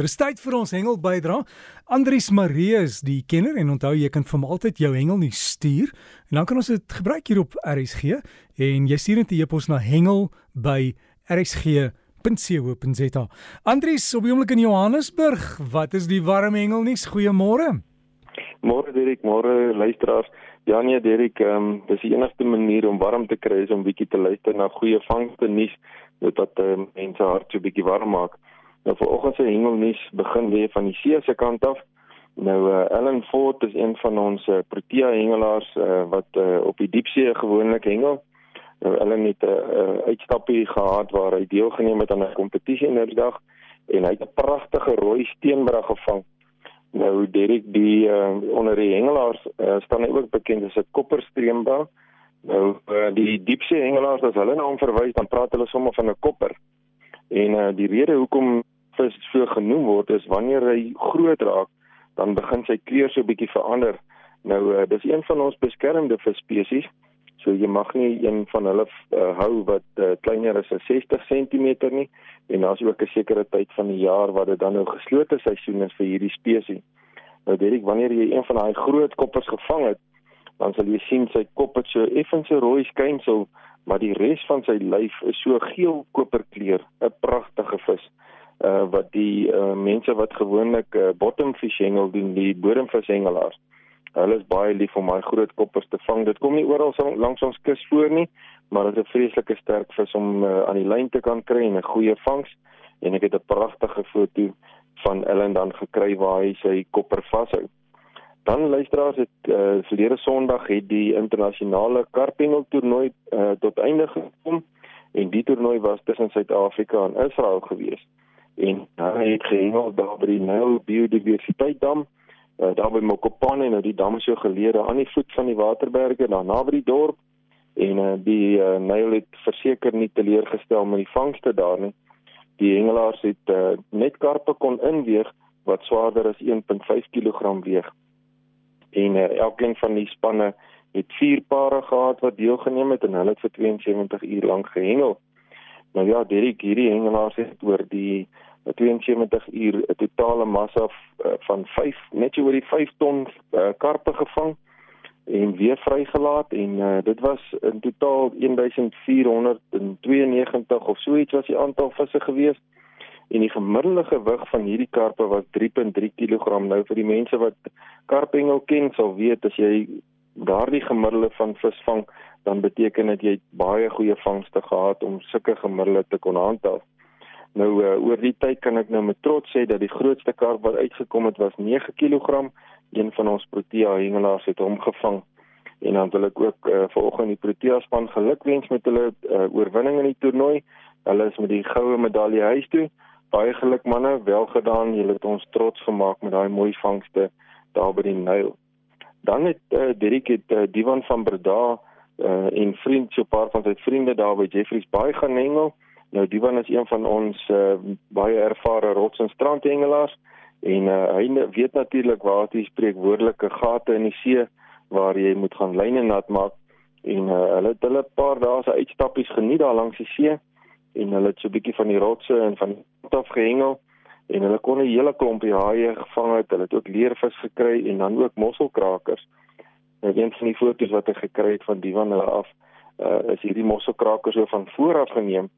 Vader. Dis tyd vir ons hengel bydra. Andries Marie is die kenner en onthou jy kan vir altyd jou hengel nie stuur en dan kan ons dit gebruik hier op RSG en jy stuur net 'n e-pos na hengel by rsg.co.za. Andries, op die oomblik in Johannesburg, wat is die warm hengel nuus? Goeiemôre. Môre Dirk, môre luisteraars. Ja nee Dirk, ehm um, dis die enigste manier om warm te kry is om bietjie te luister na goeie vangste nuus wat um, mense hart so bietjie warm maak. Nou vanoggend se hengelnuus begin weer van die see se kant af. Nou uh, Ellen Ford is een van ons uh, Protea hengelaars uh, wat uh, op die diepsee gewoonlik hengel. Nou Ellen het 'n uh, uitstappie gehad waar hy deelgeneem het aan 'n kompetisie nou die dag en hy het 'n pragtige rooi steenbrug gevang Nou Derek die uh, onder die hengelaars uh, staan hy ook bekend as 'n kopperstreemba. Nou uh, die diepsee hengelaars as hulle na hom verwys, dan praat hulle sommer van 'n kopper. En uh, die rede hoekom vis so genoem word is wanneer hy groot raak, dan begin sy kleur so bietjie verander. Nou uh, dis een van ons beskermde visspesies. So jy mag nie een van hulle uh, hou wat uh, kleiner as 60 cm nie en daar's ook 'n sekere tyd van die jaar wat dit dan nou geslote seisoen is vir hierdie spesies. Nou weet ek wanneer jy een van daai groot koppers gevang het, dan sal jy sien sy kop het so effens 'n rooi skynsel, maar die res van sy lyf is so geel koperkleur, 'n pragtige vis. Uh wat die uh, mense wat gewoonlik uh, bottomfish hengel doen, die bodemvishengelaars Hulle is baie lief om daai groot koppers te vang. Dit kom nie oral langs ons kus voor nie, maar dit is 'n vreeslike sterk vis om uh, aan die lyn te kan kry en 'n goeie vangs. En ek het 'n pragtige foto van Ellen dan gekry waar hy sy kopper vashou. Dan luisteraars het uh, verlede Sondag het die internasionale karpingel toernooi uh, tot einde gekom en die toernooi was tussen Suid-Afrika en Israel gewees. En hy het gehengel daar by die Nile Biodiversiteit Dam uh, daar by Mokopane nou die dam so geleede aan die voet van die waterberge daar naby die dorp en uh, die uh, Nile het verseker nie teleurgestel met die vangste daar nie. Die hengelaars het uh, net karpe kon inweeg wat swaarder as 1.5 kg weeg. En uh, elkeen van die spanne het vier pare gehad wat deelgeneem het en hulle het vir 72 uur lank gehengel. Nou ja, Derek hierdie hengelaars het oor die 72 uur 'n totale massa uh, van 5 net so oor die 5 ton uh, karpe gevang en weer vrygelaat en uh, dit was in totaal 1492 of so iets was die aantal visse gewees en die gemiddelde gewig van hierdie karpe was 3.3 kg nou vir die mense wat karpengel ken sal weet as jy daardie gemiddelde van vis vang dan beteken dit jy het baie goeie vangste gehad om sulke gemiddelde te kon handhaaf Nou uh, oor die tyd kan ek nou met trots sê dat die grootste karp wat uitgekom het was 9 kg. Een van ons Protea hengelaars het hom gevang. En dan wil ek ook uh, vanoggend die Protea span gelukwens met hulle uh, oorwinning in die toernooi. Hulle is met die goue medalje huis toe. Baie geluk manne, wel gedaan. Julle het ons trots gemaak met daai mooi vangste daar by die Nyl. Dan het uh, Dirk het uh, Divan van Breda uh, en vriend so 'n paar van sy vriende daar by Jeffreys Bay gaan hengel. Nou Divan is een van ons uh, baie ervare rots en strandhengelaars en uh, hy weet natuurlik waar die spreekwoordelike gate in die see waar jy moet gaan lyne nat maak en uh, hulle het hulle paar dae se uitstappies geniet daar langs die see en hulle het so 'n bietjie van die rotse en van af gehengel en hulle kon 'n hele klompie haie gevang het. Hulle het ook leervis gekry en dan ook mosselkrakers. Nou een van die foto's wat ek gekry het van Divan hulle af, uh, is hierdie mosselkrakers so van voor af geneem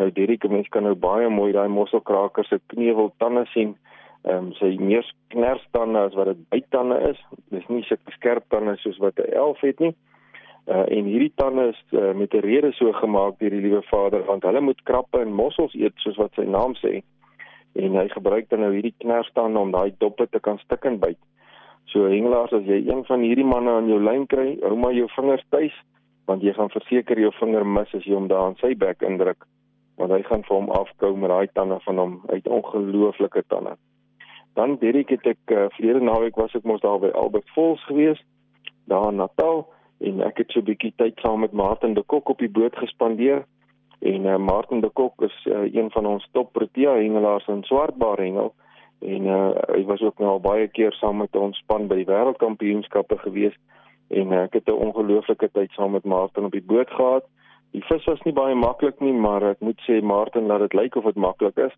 Nou Derek, mens kan nou baie mooi daai mosselkraker se kneuwel tande sien. Ehm um, sy meer knerstande as wat dit bytande is. Dis nie so skerp tande soos wat 'n elf het nie. Uh en hierdie tande is uh, met 'n rede so gemaak deur die liewe Vader want hulle moet krappe en mossels eet soos wat sy naam sê. En hy gebruik dan nou hierdie knerstande om daai doppe te kan stik en byt. So hengelaars as jy een van hierdie manne aan jou lyn kry, hou maar jou vingers tuis want jy gaan verseker jou vinger mis as jy hom daar aan sy bek indruk want hy gaan vir hom afkou met daai tande van hom. Uit ongelooflike tande. Dan Derek het ek uh, verlede naweek was ek mos daar by Albert Falls gewees daar in Natal en ek het so 'n bietjie tyd saam met Martin de Kok op die boot gespandeer. En uh, Martin de Kok is uh, een van ons top protea hengelaars in swartbaar hengel. En uh, hy was ook nou al baie keer saam met ons span by die wêreldkampioenskappe gewees. En uh, ek het 'n ongelooflike tyd saam met Martin op die boot gehad Die vis was nie baie maklik nie, maar ek moet sê Martin laat dit lyk of dit maklik is.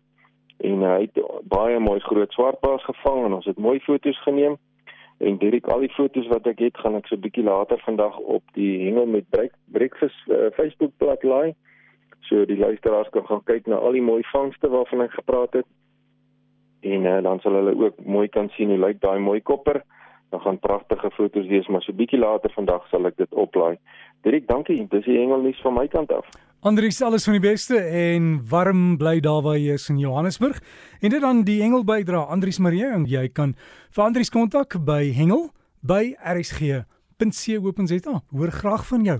en uh, hy het baie mooi groot swartbaars gevang en ons het mooi foto's geneem. En direk al die foto's wat ek het, gaan ek so 'n bietjie later vandag op die hengel met breakfast uh, Facebook bladsy laai. So die luisteraars kan gaan kyk na al die mooi vangste waarvan ek gepraat het. En uh, dan sal hulle ook mooi kan sien hoe lyk daai mooi kopper. Dan gaan pragtige foto's wees, maar so bietjie later vandag sal ek dit oplaai. Dirk, dankie. Dis die hengelnuus van my kant af. Andries, alles van die beste en warm bly daar waar jy is in Johannesburg. En dit dan die hengel bydra Andries Marie en jy kan vir Andries kontak by hengel by rsg.co.za. Hoor graag van jou.